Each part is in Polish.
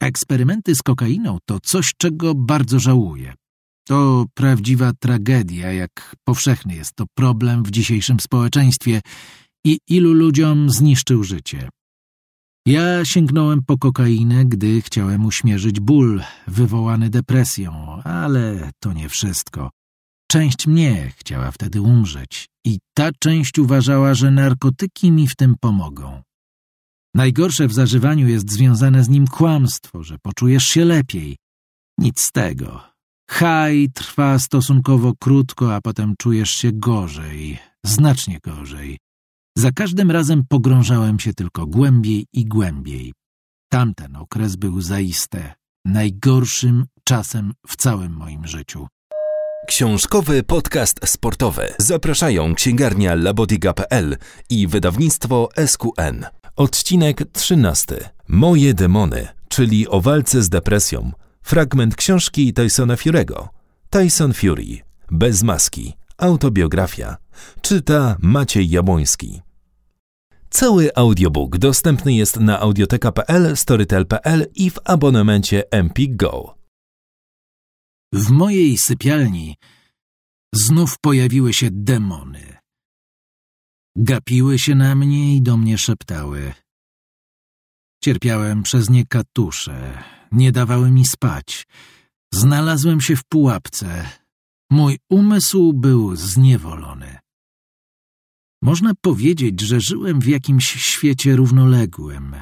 Eksperymenty z kokainą to coś, czego bardzo żałuję. To prawdziwa tragedia, jak powszechny jest to problem w dzisiejszym społeczeństwie i ilu ludziom zniszczył życie. Ja sięgnąłem po kokainę, gdy chciałem uśmierzyć ból wywołany depresją, ale to nie wszystko. Część mnie chciała wtedy umrzeć i ta część uważała, że narkotyki mi w tym pomogą. Najgorsze w zażywaniu jest związane z nim kłamstwo, że poczujesz się lepiej. Nic z tego. Haj trwa stosunkowo krótko, a potem czujesz się gorzej, znacznie gorzej. Za każdym razem pogrążałem się tylko głębiej i głębiej. Tamten okres był zaiste najgorszym czasem w całym moim życiu. Książkowy podcast sportowy. Zapraszają księgarnia labodiga.pl i wydawnictwo SQN. Odcinek 13. Moje demony, czyli o walce z depresją. Fragment książki Tysona Fury'ego. Tyson Fury. Bez maski. Autobiografia. Czyta Maciej Jabłoński. Cały audiobook dostępny jest na audioteka.pl, storytel.pl i w abonamencie Empik Go. W mojej sypialni znów pojawiły się demony. Gapiły się na mnie i do mnie szeptały. Cierpiałem przez nie katusze, nie dawały mi spać. Znalazłem się w pułapce. Mój umysł był zniewolony. Można powiedzieć, że żyłem w jakimś świecie równoległym.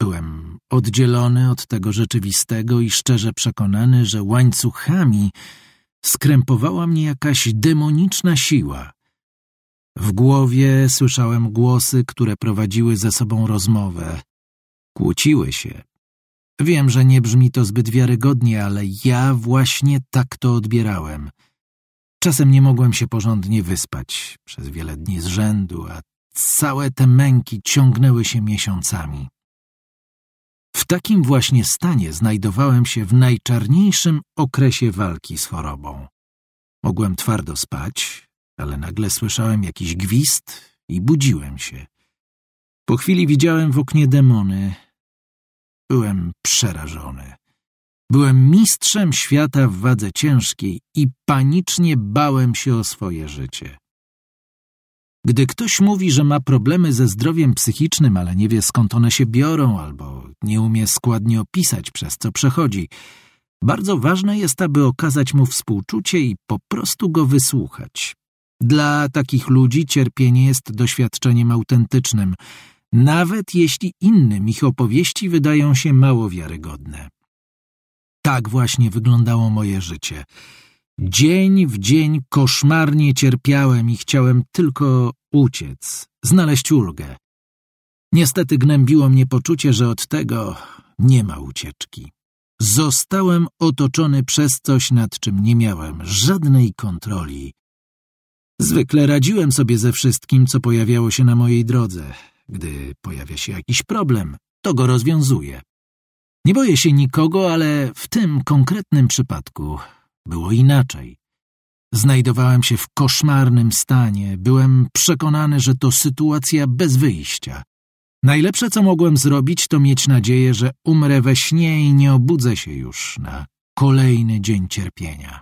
Byłem oddzielony od tego rzeczywistego i szczerze przekonany, że łańcuchami skrępowała mnie jakaś demoniczna siła. W głowie słyszałem głosy, które prowadziły ze sobą rozmowę. Kłóciły się. Wiem, że nie brzmi to zbyt wiarygodnie, ale ja właśnie tak to odbierałem – Czasem nie mogłem się porządnie wyspać przez wiele dni z rzędu, a całe te męki ciągnęły się miesiącami. W takim właśnie stanie znajdowałem się w najczarniejszym okresie walki z chorobą. Mogłem twardo spać, ale nagle słyszałem jakiś gwizd i budziłem się. Po chwili widziałem w oknie demony. Byłem przerażony. Byłem mistrzem świata w wadze ciężkiej i panicznie bałem się o swoje życie. Gdy ktoś mówi, że ma problemy ze zdrowiem psychicznym, ale nie wie skąd one się biorą albo nie umie składnie opisać, przez co przechodzi, bardzo ważne jest, aby okazać mu współczucie i po prostu go wysłuchać. Dla takich ludzi cierpienie jest doświadczeniem autentycznym, nawet jeśli innym ich opowieści wydają się mało wiarygodne. Tak właśnie wyglądało moje życie. Dzień w dzień koszmarnie cierpiałem i chciałem tylko uciec, znaleźć ulgę. Niestety gnębiło mnie poczucie, że od tego nie ma ucieczki. Zostałem otoczony przez coś, nad czym nie miałem żadnej kontroli. Zwykle radziłem sobie ze wszystkim, co pojawiało się na mojej drodze. Gdy pojawia się jakiś problem, to go rozwiązuję. Nie boję się nikogo, ale w tym konkretnym przypadku było inaczej. Znajdowałem się w koszmarnym stanie, byłem przekonany, że to sytuacja bez wyjścia. Najlepsze, co mogłem zrobić, to mieć nadzieję, że umrę we śnie i nie obudzę się już na kolejny dzień cierpienia.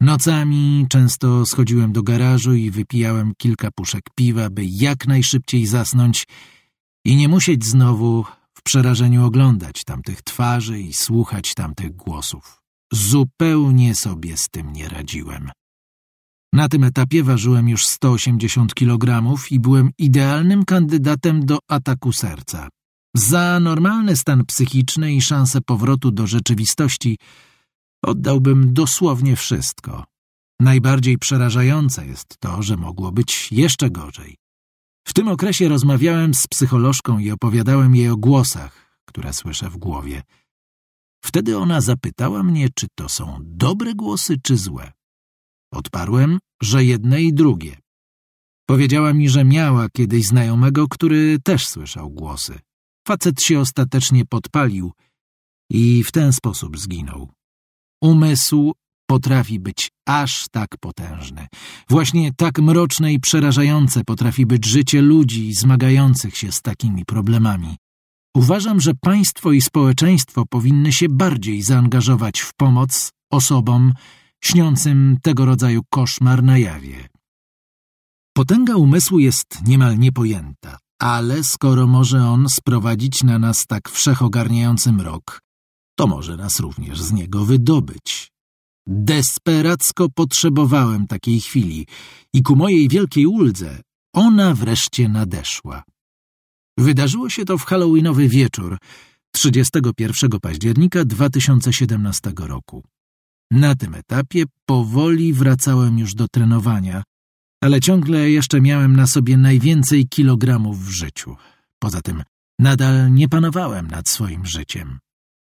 Nocami często schodziłem do garażu i wypijałem kilka puszek piwa, by jak najszybciej zasnąć i nie musieć znowu w przerażeniu oglądać tamtych twarzy i słuchać tamtych głosów. Zupełnie sobie z tym nie radziłem. Na tym etapie ważyłem już 180 kg i byłem idealnym kandydatem do ataku serca. Za normalny stan psychiczny i szansę powrotu do rzeczywistości oddałbym dosłownie wszystko. Najbardziej przerażające jest to, że mogło być jeszcze gorzej. W tym okresie rozmawiałem z psycholożką i opowiadałem jej o głosach, które słyszę w głowie. Wtedy ona zapytała mnie, czy to są dobre głosy, czy złe. Odparłem, że jedne i drugie. Powiedziała mi, że miała kiedyś znajomego, który też słyszał głosy. Facet się ostatecznie podpalił i w ten sposób zginął. Umysł potrafi być aż tak potężny. Właśnie tak mroczne i przerażające potrafi być życie ludzi zmagających się z takimi problemami. Uważam, że państwo i społeczeństwo powinny się bardziej zaangażować w pomoc osobom śniącym tego rodzaju koszmar na jawie. Potęga umysłu jest niemal niepojęta, ale skoro może on sprowadzić na nas tak wszechogarniający mrok, to może nas również z niego wydobyć. Desperacko potrzebowałem takiej chwili i ku mojej wielkiej uldze ona wreszcie nadeszła. Wydarzyło się to w halloweenowy wieczór 31 października 2017 roku. Na tym etapie powoli wracałem już do trenowania, ale ciągle jeszcze miałem na sobie najwięcej kilogramów w życiu. Poza tym nadal nie panowałem nad swoim życiem.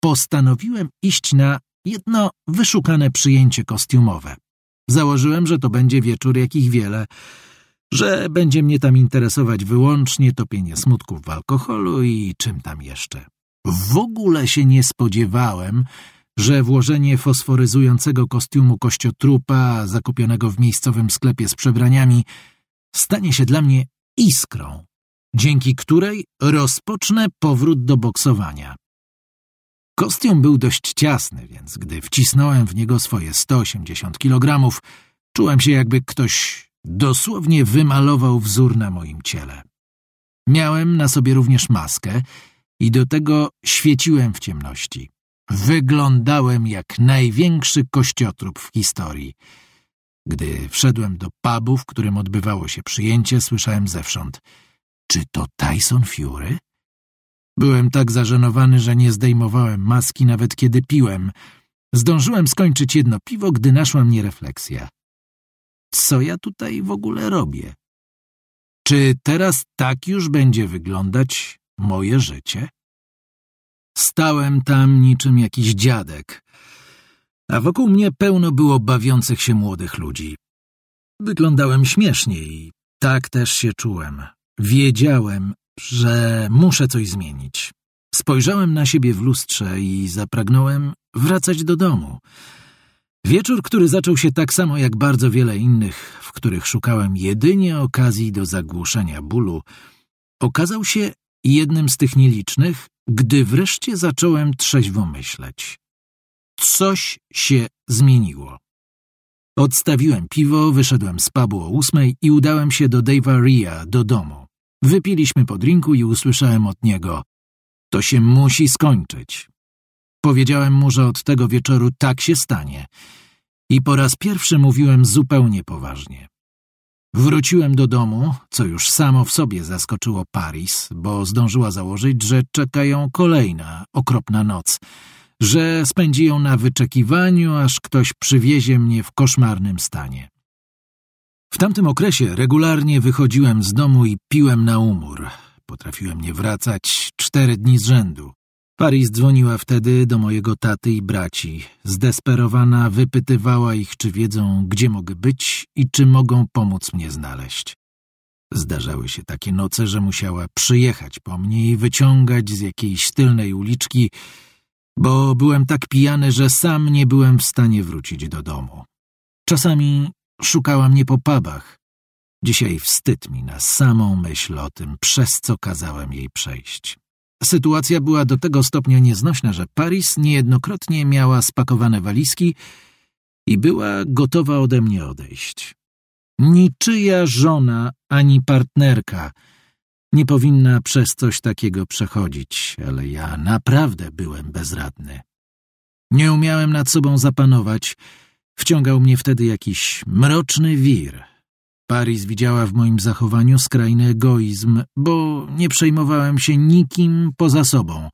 Postanowiłem iść na jedno wyszukane przyjęcie kostiumowe. Założyłem, że to będzie wieczór jakich wiele, że będzie mnie tam interesować wyłącznie topienie smutków w alkoholu i czym tam jeszcze. W ogóle się nie spodziewałem, że włożenie fosforyzującego kostiumu kościotrupa zakupionego w miejscowym sklepie z przebraniami stanie się dla mnie iskrą, dzięki której rozpocznę powrót do boksowania. Kostium był dość ciasny, więc gdy wcisnąłem w niego swoje 180 kg, czułem się jakby ktoś dosłownie wymalował wzór na moim ciele. Miałem na sobie również maskę i do tego świeciłem w ciemności. Wyglądałem jak największy kościotrup w historii. Gdy wszedłem do pubu, w którym odbywało się przyjęcie, słyszałem zewsząd — czy to Tyson Fury? Byłem tak zażenowany, że nie zdejmowałem maski nawet kiedy piłem. Zdążyłem skończyć jedno piwo, gdy naszła mnie refleksja. Co ja tutaj w ogóle robię? Czy teraz tak już będzie wyglądać moje życie? Stałem tam niczym jakiś dziadek, a wokół mnie pełno było bawiących się młodych ludzi. Wyglądałem śmiesznie i tak też się czułem. Wiedziałem, że muszę coś zmienić. Spojrzałem na siebie w lustrze i zapragnąłem wracać do domu. Wieczór, który zaczął się tak samo jak bardzo wiele innych, w których szukałem jedynie okazji do zagłuszenia bólu, okazał się jednym z tych nielicznych, gdy wreszcie zacząłem trzeźwo myśleć. Coś się zmieniło. Odstawiłem piwo, wyszedłem z pubu o ósmej i udałem się do Dave'a Ria, do domu. Wypiliśmy po drinku i usłyszałem od niego — to się musi skończyć. Powiedziałem mu, że od tego wieczoru tak się stanie. I po raz pierwszy mówiłem zupełnie poważnie. Wróciłem do domu, co już samo w sobie zaskoczyło Paris, bo zdążyła założyć, że czeka ją kolejna okropna noc, że spędzi ją na wyczekiwaniu, aż ktoś przywiezie mnie w koszmarnym stanie. W tamtym okresie regularnie wychodziłem z domu i piłem na umór. Potrafiłem nie wracać cztery dni z rzędu. Paris dzwoniła wtedy do mojego taty i braci. Zdesperowana wypytywała ich, czy wiedzą, gdzie mogę być i czy mogą pomóc mnie znaleźć. Zdarzały się takie noce, że musiała przyjechać po mnie i wyciągać z jakiejś tylnej uliczki, bo byłem tak pijany, że sam nie byłem w stanie wrócić do domu. Czasami szukała mnie po pubach. Dzisiaj wstyd mi na samą myśl o tym, przez co kazałem jej przejść. Sytuacja była do tego stopnia nieznośna, że Paris niejednokrotnie miała spakowane walizki i była gotowa ode mnie odejść. Niczyja żona ani partnerka nie powinna przez coś takiego przechodzić, ale ja naprawdę byłem bezradny. Nie umiałem nad sobą zapanować, wciągał mnie wtedy jakiś mroczny wir – Paris widziała w moim zachowaniu skrajny egoizm, bo nie przejmowałem się nikim poza sobą.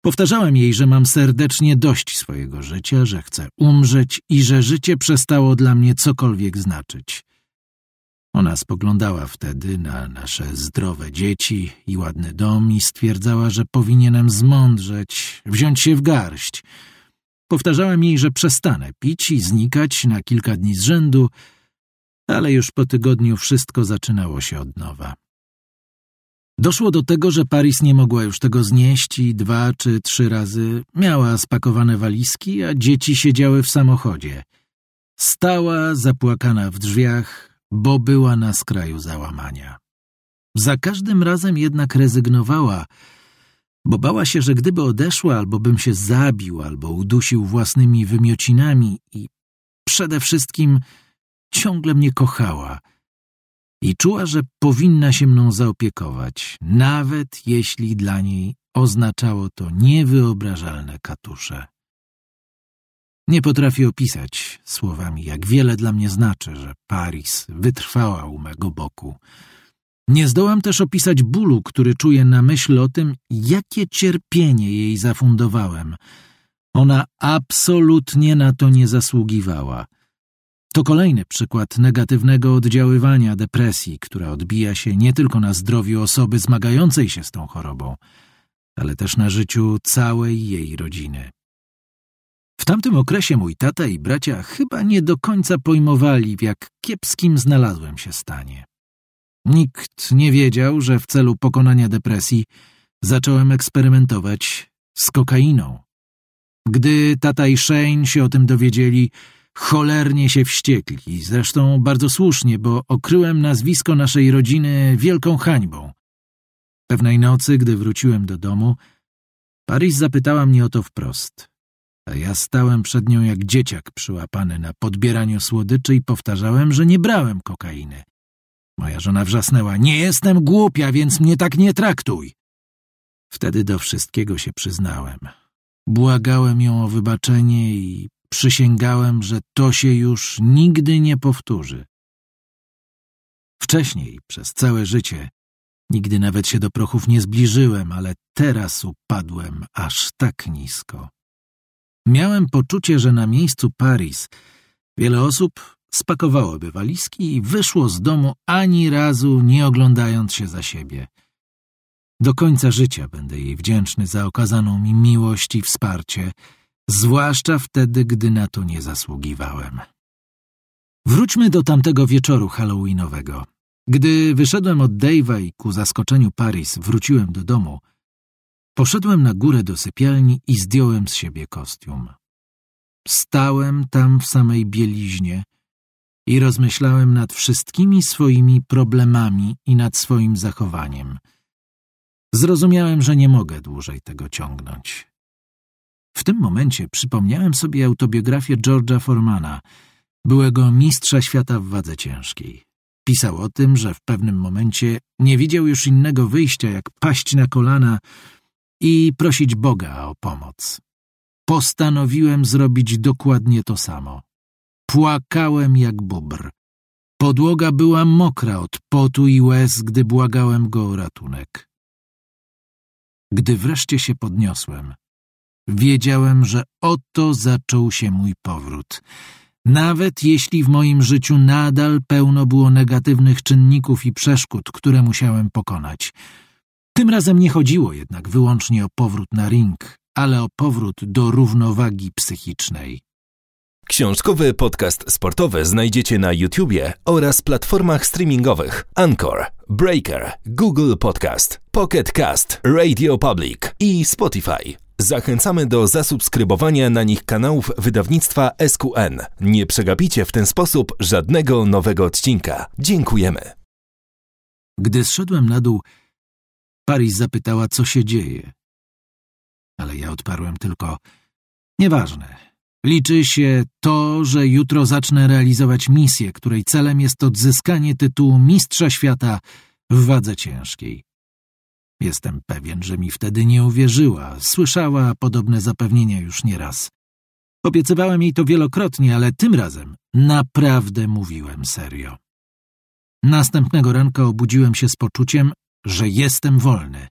Powtarzałem jej, że mam serdecznie dość swojego życia, że chcę umrzeć i że życie przestało dla mnie cokolwiek znaczyć. Ona spoglądała wtedy na nasze zdrowe dzieci i ładny dom i stwierdzała, że powinienem zmądrzeć, wziąć się w garść. Powtarzałem jej, że przestanę pić i znikać na kilka dni z rzędu, ale już po tygodniu wszystko zaczynało się od nowa. Doszło do tego, że Paris nie mogła już tego znieść i dwa czy trzy razy miała spakowane walizki, a dzieci siedziały w samochodzie. Stała zapłakana w drzwiach, bo była na skraju załamania. Za każdym razem jednak rezygnowała, bo bała się, że gdyby odeszła, albo bym się zabił, albo udusił własnymi wymiocinami i przede wszystkim ciągle mnie kochała i czuła, że powinna się mną zaopiekować, nawet jeśli dla niej oznaczało to niewyobrażalne katusze. Nie potrafię opisać słowami, jak wiele dla mnie znaczy, że Paris wytrwała u mego boku. Nie zdołam też opisać bólu, który czuję na myśl o tym, jakie cierpienie jej zafundowałem. Ona absolutnie na to nie zasługiwała. To kolejny przykład negatywnego oddziaływania depresji, która odbija się nie tylko na zdrowiu osoby zmagającej się z tą chorobą, ale też na życiu całej jej rodziny. W tamtym okresie mój tata i bracia chyba nie do końca pojmowali, w jak kiepskim znalazłem się stanie. Nikt nie wiedział, że w celu pokonania depresji zacząłem eksperymentować z kokainą. Gdy tata i Shane się o tym dowiedzieli, cholernie się wściekli, zresztą bardzo słusznie, bo okryłem nazwisko naszej rodziny wielką hańbą. Pewnej nocy, gdy wróciłem do domu, Paris zapytała mnie o to wprost a ja stałem przed nią jak dzieciak przyłapany na podbieraniu słodyczy i powtarzałem, że nie brałem kokainy. Moja żona wrzasnęła, nie jestem głupia, więc mnie tak nie traktuj. Wtedy do wszystkiego się przyznałem. Błagałem ją o wybaczenie i przysięgałem, że to się już nigdy nie powtórzy. Wcześniej, przez całe życie, nigdy nawet się do prochów nie zbliżyłem, ale teraz upadłem aż tak nisko. Miałem poczucie, że na miejscu Paris wiele osób spakowałoby walizki i wyszło z domu ani razu nie oglądając się za siebie. Do końca życia będę jej wdzięczny za okazaną mi miłość i wsparcie, zwłaszcza wtedy, gdy na to nie zasługiwałem. Wróćmy do tamtego wieczoru halloweenowego. Gdy wyszedłem od Dave'a i ku zaskoczeniu Paris wróciłem do domu, Poszedłem na górę do sypialni i zdjąłem z siebie kostium. Stałem tam w samej bieliźnie i rozmyślałem nad wszystkimi swoimi problemami i nad swoim zachowaniem. Zrozumiałem, że nie mogę dłużej tego ciągnąć. W tym momencie przypomniałem sobie autobiografię George'a Formana, byłego mistrza świata w wadze ciężkiej. Pisał o tym, że w pewnym momencie nie widział już innego wyjścia, jak paść na kolana i prosić Boga o pomoc. Postanowiłem zrobić dokładnie to samo. Płakałem jak bubr. Podłoga była mokra od potu i łez, gdy błagałem go o ratunek. Gdy wreszcie się podniosłem, wiedziałem, że oto zaczął się mój powrót. Nawet jeśli w moim życiu nadal pełno było negatywnych czynników i przeszkód, które musiałem pokonać – tym razem nie chodziło jednak wyłącznie o powrót na ring, ale o powrót do równowagi psychicznej. Książkowy podcast sportowy znajdziecie na YouTubie oraz platformach streamingowych Anchor, Breaker, Google Podcast, Pocket Cast, Radio Public i Spotify. Zachęcamy do zasubskrybowania na nich kanałów wydawnictwa SQN. Nie przegapicie w ten sposób żadnego nowego odcinka. Dziękujemy. Gdy zszedłem na dół, Paris zapytała, co się dzieje. Ale ja odparłem tylko, nieważne. Liczy się to, że jutro zacznę realizować misję, której celem jest odzyskanie tytułu Mistrza Świata w wadze ciężkiej. Jestem pewien, że mi wtedy nie uwierzyła. Słyszała podobne zapewnienia już nieraz. Obiecywałem jej to wielokrotnie, ale tym razem naprawdę mówiłem serio. Następnego ranka obudziłem się z poczuciem, że jestem wolny.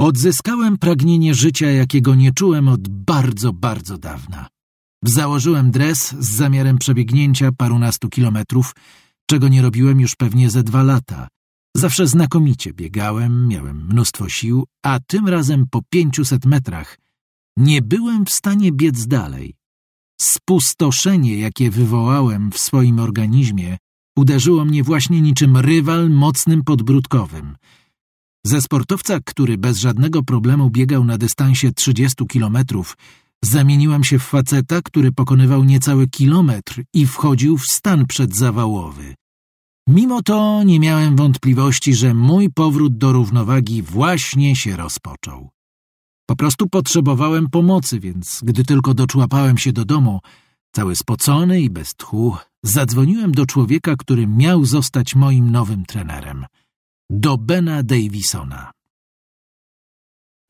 Odzyskałem pragnienie życia, jakiego nie czułem od bardzo, bardzo dawna. Założyłem dres z zamiarem przebiegnięcia parunastu kilometrów, czego nie robiłem już pewnie ze dwa lata. Zawsze znakomicie biegałem, miałem mnóstwo sił, a tym razem po pięciuset metrach nie byłem w stanie biec dalej. Spustoszenie, jakie wywołałem w swoim organizmie, uderzyło mnie właśnie niczym rywal mocnym podbródkowym – ze sportowca, który bez żadnego problemu biegał na dystansie 30 kilometrów, zamieniłam się w faceta, który pokonywał niecały kilometr i wchodził w stan przedzawałowy. Mimo to nie miałem wątpliwości, że mój powrót do równowagi właśnie się rozpoczął. Po prostu potrzebowałem pomocy, więc gdy tylko doczłapałem się do domu, cały spocony i bez tchu, zadzwoniłem do człowieka, który miał zostać moim nowym trenerem. Do Bena Davisona.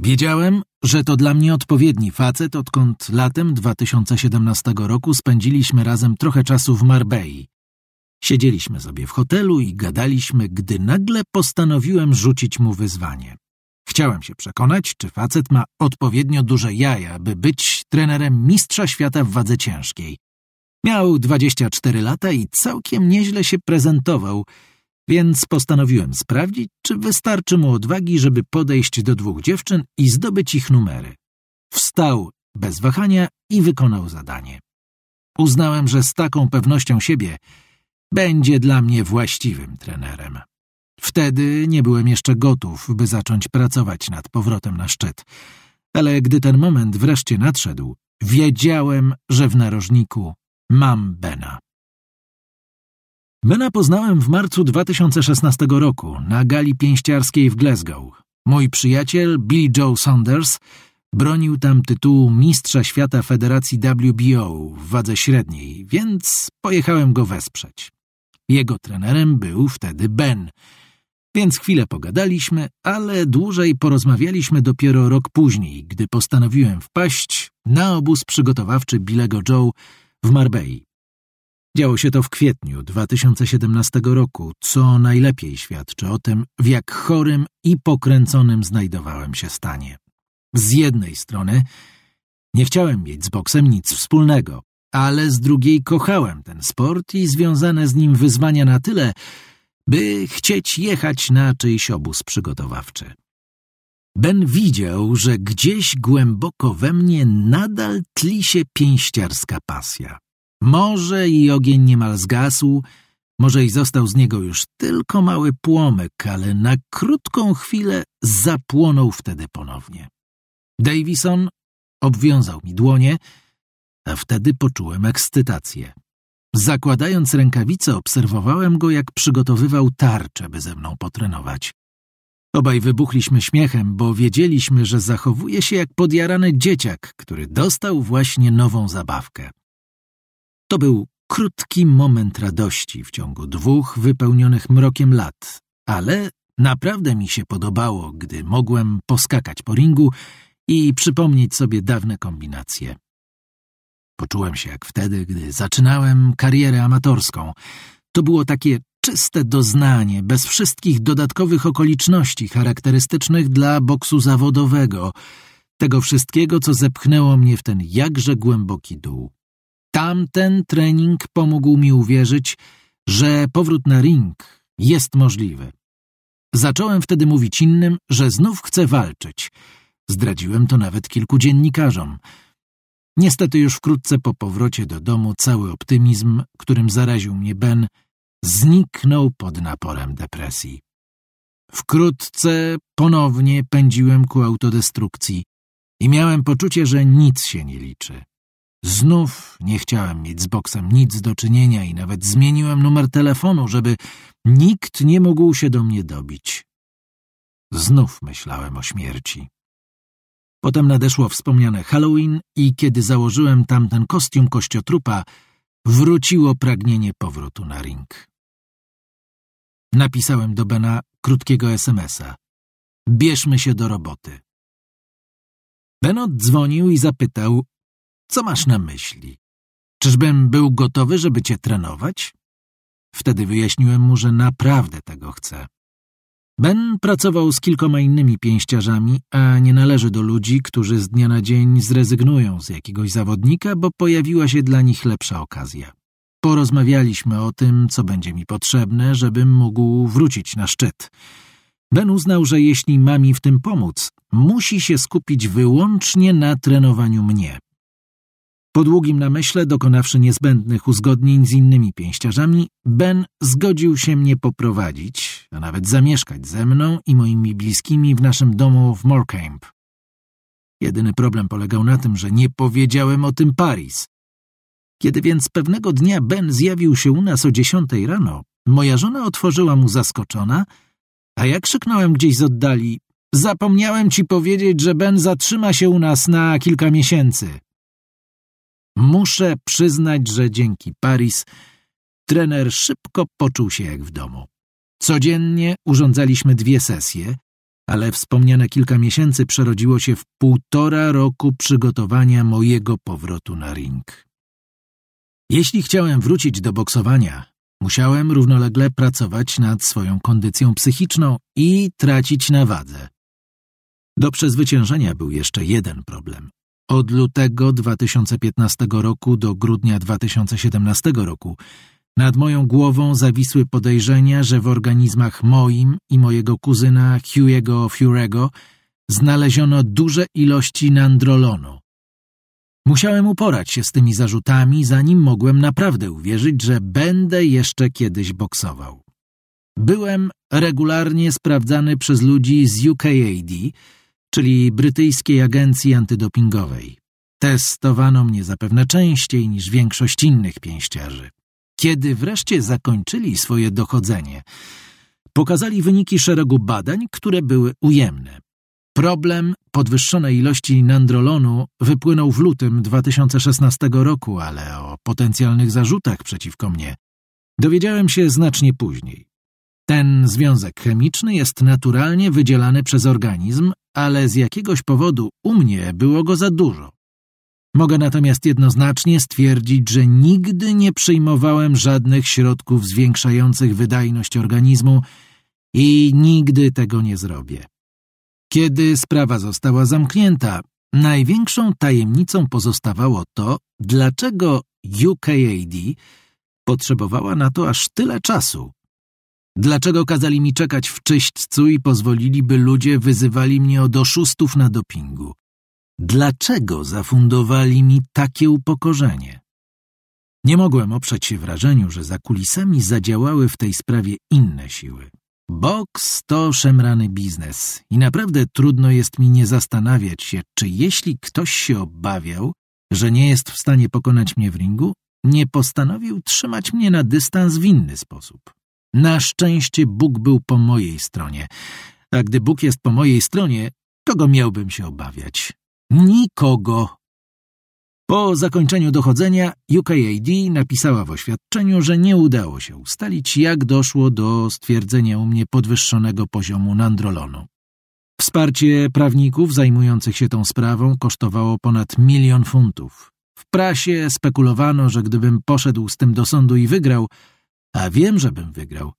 Wiedziałem, że to dla mnie odpowiedni facet, odkąd latem 2017 roku spędziliśmy razem trochę czasu w Marbei. Siedzieliśmy sobie w hotelu i gadaliśmy, gdy nagle postanowiłem rzucić mu wyzwanie. Chciałem się przekonać, czy facet ma odpowiednio duże jaja, by być trenerem mistrza świata w wadze ciężkiej. Miał 24 lata i całkiem nieźle się prezentował, więc postanowiłem sprawdzić, czy wystarczy mu odwagi, żeby podejść do dwóch dziewczyn i zdobyć ich numery. Wstał bez wahania i wykonał zadanie. Uznałem, że z taką pewnością siebie będzie dla mnie właściwym trenerem. Wtedy nie byłem jeszcze gotów, by zacząć pracować nad powrotem na szczyt. Ale gdy ten moment wreszcie nadszedł, wiedziałem, że w narożniku mam Bena. Bena poznałem w marcu 2016 roku na gali pięściarskiej w Glasgow. Mój przyjaciel Billy Joe Saunders bronił tam tytułu mistrza świata Federacji WBO w wadze średniej, więc pojechałem go wesprzeć. Jego trenerem był wtedy Ben, więc chwilę pogadaliśmy, ale dłużej porozmawialiśmy dopiero rok później, gdy postanowiłem wpaść na obóz przygotowawczy Billego Joe w Marbei. Działo się to w kwietniu 2017 roku, co najlepiej świadczy o tym, w jak chorym i pokręconym znajdowałem się stanie. Z jednej strony nie chciałem mieć z boksem nic wspólnego, ale z drugiej kochałem ten sport i związane z nim wyzwania na tyle, by chcieć jechać na czyjś obóz przygotowawczy. Ben widział, że gdzieś głęboko we mnie nadal tli się pięściarska pasja. Może i ogień niemal zgasł, może i został z niego już tylko mały płomyk, ale na krótką chwilę zapłonął wtedy ponownie. Davison obwiązał mi dłonie, a wtedy poczułem ekscytację. Zakładając rękawice, obserwowałem go, jak przygotowywał tarczę, by ze mną potrenować. Obaj wybuchliśmy śmiechem, bo wiedzieliśmy, że zachowuje się jak podjarany dzieciak, który dostał właśnie nową zabawkę. To był krótki moment radości w ciągu dwóch wypełnionych mrokiem lat, ale naprawdę mi się podobało, gdy mogłem poskakać po ringu i przypomnieć sobie dawne kombinacje. Poczułem się jak wtedy, gdy zaczynałem karierę amatorską. To było takie czyste doznanie, bez wszystkich dodatkowych okoliczności charakterystycznych dla boksu zawodowego, tego wszystkiego, co zepchnęło mnie w ten jakże głęboki dół. Tamten trening pomógł mi uwierzyć, że powrót na ring jest możliwy. Zacząłem wtedy mówić innym, że znów chcę walczyć. Zdradziłem to nawet kilku dziennikarzom – Niestety już wkrótce po powrocie do domu cały optymizm, którym zaraził mnie Ben, zniknął pod naporem depresji. Wkrótce ponownie pędziłem ku autodestrukcji i miałem poczucie, że nic się nie liczy. Znów nie chciałem mieć z boksem nic do czynienia i nawet zmieniłem numer telefonu, żeby nikt nie mógł się do mnie dobić. Znów myślałem o śmierci. Potem nadeszło wspomniane Halloween i kiedy założyłem tamten kostium kościotrupa, wróciło pragnienie powrotu na ring. Napisałem do Bena krótkiego smsa. Bierzmy się do roboty. Ben oddzwonił i zapytał, co masz na myśli? Czyżbym był gotowy, żeby cię trenować? Wtedy wyjaśniłem mu, że naprawdę tego chcę. Ben pracował z kilkoma innymi pięściarzami, a nie należy do ludzi, którzy z dnia na dzień zrezygnują z jakiegoś zawodnika, bo pojawiła się dla nich lepsza okazja. Porozmawialiśmy o tym, co będzie mi potrzebne, żebym mógł wrócić na szczyt. Ben uznał, że jeśli ma mi w tym pomóc, musi się skupić wyłącznie na trenowaniu mnie. Po długim namyśle, dokonawszy niezbędnych uzgodnień z innymi pięściarzami, Ben zgodził się mnie poprowadzić, a nawet zamieszkać ze mną i moimi bliskimi w naszym domu w Morecambe. Jedyny problem polegał na tym, że nie powiedziałem o tym Paris. Kiedy więc pewnego dnia Ben zjawił się u nas o dziesiątej rano, moja żona otworzyła mu zaskoczona, a jak krzyknąłem gdzieś z oddali zapomniałem ci powiedzieć, że Ben zatrzyma się u nas na kilka miesięcy. Muszę przyznać, że dzięki Paris trener szybko poczuł się jak w domu. Codziennie urządzaliśmy dwie sesje, ale wspomniane kilka miesięcy przerodziło się w półtora roku przygotowania mojego powrotu na ring. Jeśli chciałem wrócić do boksowania, musiałem równolegle pracować nad swoją kondycją psychiczną i tracić na wadze. Do przezwyciężenia był jeszcze jeden problem. Od lutego 2015 roku do grudnia 2017 roku nad moją głową zawisły podejrzenia, że w organizmach moim i mojego kuzyna Hugh'ego Furego znaleziono duże ilości nandrolonu. Musiałem uporać się z tymi zarzutami, zanim mogłem naprawdę uwierzyć, że będę jeszcze kiedyś boksował. Byłem regularnie sprawdzany przez ludzi z UKAD, czyli brytyjskiej agencji antydopingowej. Testowano mnie zapewne częściej niż większość innych pięściarzy. Kiedy wreszcie zakończyli swoje dochodzenie, pokazali wyniki szeregu badań, które były ujemne. Problem podwyższonej ilości nandrolonu wypłynął w lutym 2016 roku, ale o potencjalnych zarzutach przeciwko mnie dowiedziałem się znacznie później. Ten związek chemiczny jest naturalnie wydzielany przez organizm, ale z jakiegoś powodu u mnie było go za dużo. Mogę natomiast jednoznacznie stwierdzić, że nigdy nie przyjmowałem żadnych środków zwiększających wydajność organizmu i nigdy tego nie zrobię. Kiedy sprawa została zamknięta, największą tajemnicą pozostawało to, dlaczego UKAD potrzebowała na to aż tyle czasu. Dlaczego kazali mi czekać w czyśćcu i pozwolili, by ludzie wyzywali mnie od oszustów na dopingu? Dlaczego zafundowali mi takie upokorzenie? Nie mogłem oprzeć się wrażeniu, że za kulisami zadziałały w tej sprawie inne siły. Boks to szemrany biznes i naprawdę trudno jest mi nie zastanawiać się, czy jeśli ktoś się obawiał, że nie jest w stanie pokonać mnie w ringu, nie postanowił trzymać mnie na dystans w inny sposób. Na szczęście Bóg był po mojej stronie, a gdy Bóg jest po mojej stronie, kogo miałbym się obawiać? Nikogo. Po zakończeniu dochodzenia UKAD napisała w oświadczeniu, że nie udało się ustalić, jak doszło do stwierdzenia u mnie podwyższonego poziomu nandrolonu. Wsparcie prawników zajmujących się tą sprawą kosztowało ponad milion funtów. W prasie spekulowano, że gdybym poszedł z tym do sądu i wygrał, a wiem, żebym wygrał,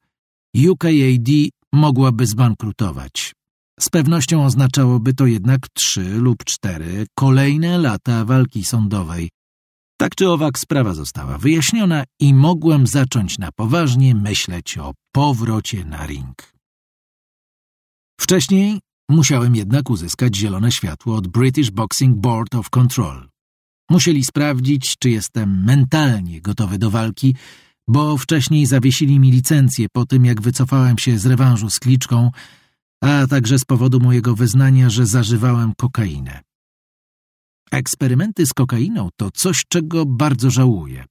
UKAD mogłaby zbankrutować. Z pewnością oznaczałoby to jednak trzy lub cztery kolejne lata walki sądowej. Tak czy owak sprawa została wyjaśniona i mogłem zacząć na poważnie myśleć o powrocie na ring. Wcześniej musiałem jednak uzyskać zielone światło od British Boxing Board of Control. Musieli sprawdzić, czy jestem mentalnie gotowy do walki, bo wcześniej zawiesili mi licencję po tym, jak wycofałem się z rewanżu z Kliczką, a także z powodu mojego wyznania, że zażywałem kokainę. Eksperymenty z kokainą to coś, czego bardzo żałuję.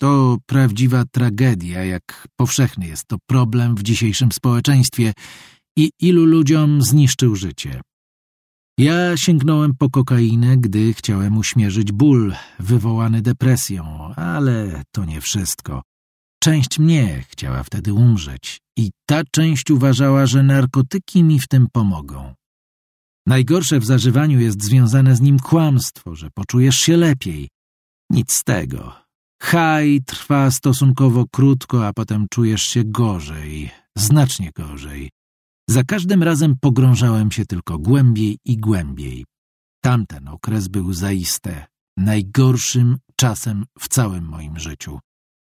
To prawdziwa tragedia, jak powszechny jest to problem w dzisiejszym społeczeństwie i ilu ludziom zniszczył życie. Ja sięgnąłem po kokainę, gdy chciałem uśmierzyć ból wywołany depresją, ale to nie wszystko. Część mnie chciała wtedy umrzeć i ta część uważała, że narkotyki mi w tym pomogą. Najgorsze w zażywaniu jest związane z nim kłamstwo, że poczujesz się lepiej. Nic z tego. Haj trwa stosunkowo krótko, a potem czujesz się gorzej, znacznie gorzej. Za każdym razem pogrążałem się tylko głębiej i głębiej. Tamten okres był zaiste najgorszym czasem w całym moim życiu.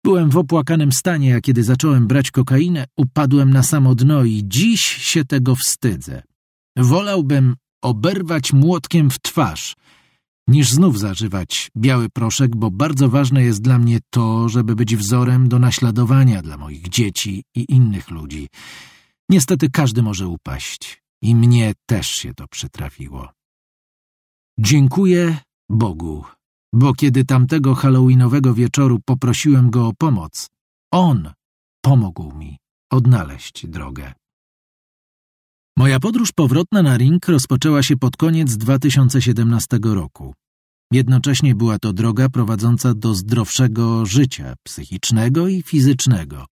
Byłem w opłakanym stanie, a kiedy zacząłem brać kokainę, upadłem na samo dno i dziś się tego wstydzę. Wolałbym oberwać młotkiem w twarz, niż znów zażywać biały proszek, bo bardzo ważne jest dla mnie to, żeby być wzorem do naśladowania dla moich dzieci i innych ludzi. Niestety każdy może upaść i mnie też się to przytrafiło. Dziękuję Bogu bo kiedy tamtego halloweenowego wieczoru poprosiłem go o pomoc, on pomógł mi odnaleźć drogę. Moja podróż powrotna na ring rozpoczęła się pod koniec 2017 roku. Jednocześnie była to droga prowadząca do zdrowszego życia psychicznego i fizycznego.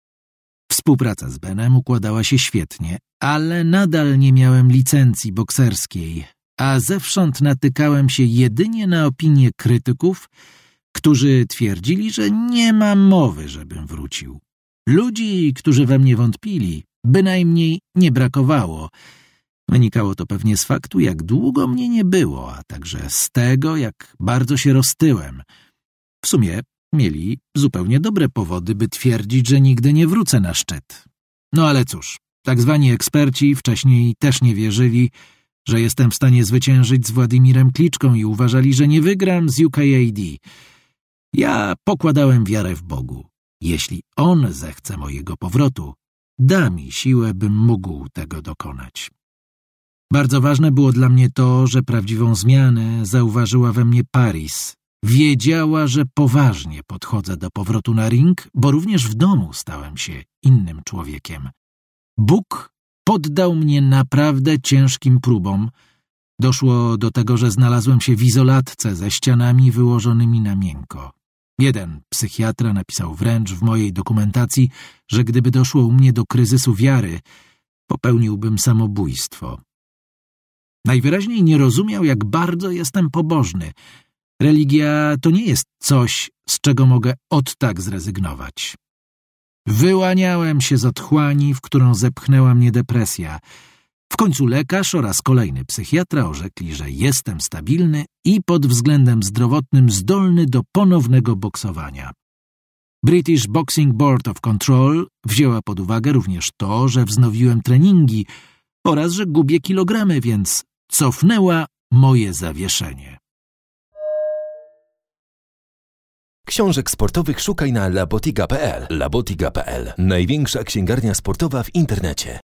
Współpraca z Benem układała się świetnie, ale nadal nie miałem licencji bokserskiej, a zewsząd natykałem się jedynie na opinie krytyków, którzy twierdzili, że nie ma mowy, żebym wrócił. Ludzi, którzy we mnie wątpili, bynajmniej nie brakowało. Wynikało to pewnie z faktu, jak długo mnie nie było, a także z tego, jak bardzo się roztyłem. W sumie mieli zupełnie dobre powody, by twierdzić, że nigdy nie wrócę na szczyt. No ale cóż, tak zwani eksperci wcześniej też nie wierzyli, że jestem w stanie zwyciężyć z Władimirem Kliczką i uważali, że nie wygram z UKAD. Ja pokładałem wiarę w Bogu. Jeśli On zechce mojego powrotu, da mi siłę, bym mógł tego dokonać. Bardzo ważne było dla mnie to, że prawdziwą zmianę zauważyła we mnie Paris. Wiedziała, że poważnie podchodzę do powrotu na ring, bo również w domu stałem się innym człowiekiem. Bóg poddał mnie naprawdę ciężkim próbom. Doszło do tego, że znalazłem się w izolatce ze ścianami wyłożonymi na miękko. Jeden psychiatra napisał wręcz w mojej dokumentacji, że gdyby doszło u mnie do kryzysu wiary, popełniłbym samobójstwo. Najwyraźniej nie rozumiał, jak bardzo jestem pobożny. Religia to nie jest coś, z czego mogę od tak zrezygnować. Wyłaniałem się z otchłani, w którą zepchnęła mnie depresja. W końcu lekarz oraz kolejny psychiatra orzekli, że jestem stabilny i pod względem zdrowotnym zdolny do ponownego boksowania. British Boxing Board of Control wzięła pod uwagę również to, że wznowiłem treningi oraz że gubię kilogramy, więc cofnęła moje zawieszenie. Książek sportowych szukaj na labotiga.pl. Labotiga.pl. Największa księgarnia sportowa w internecie.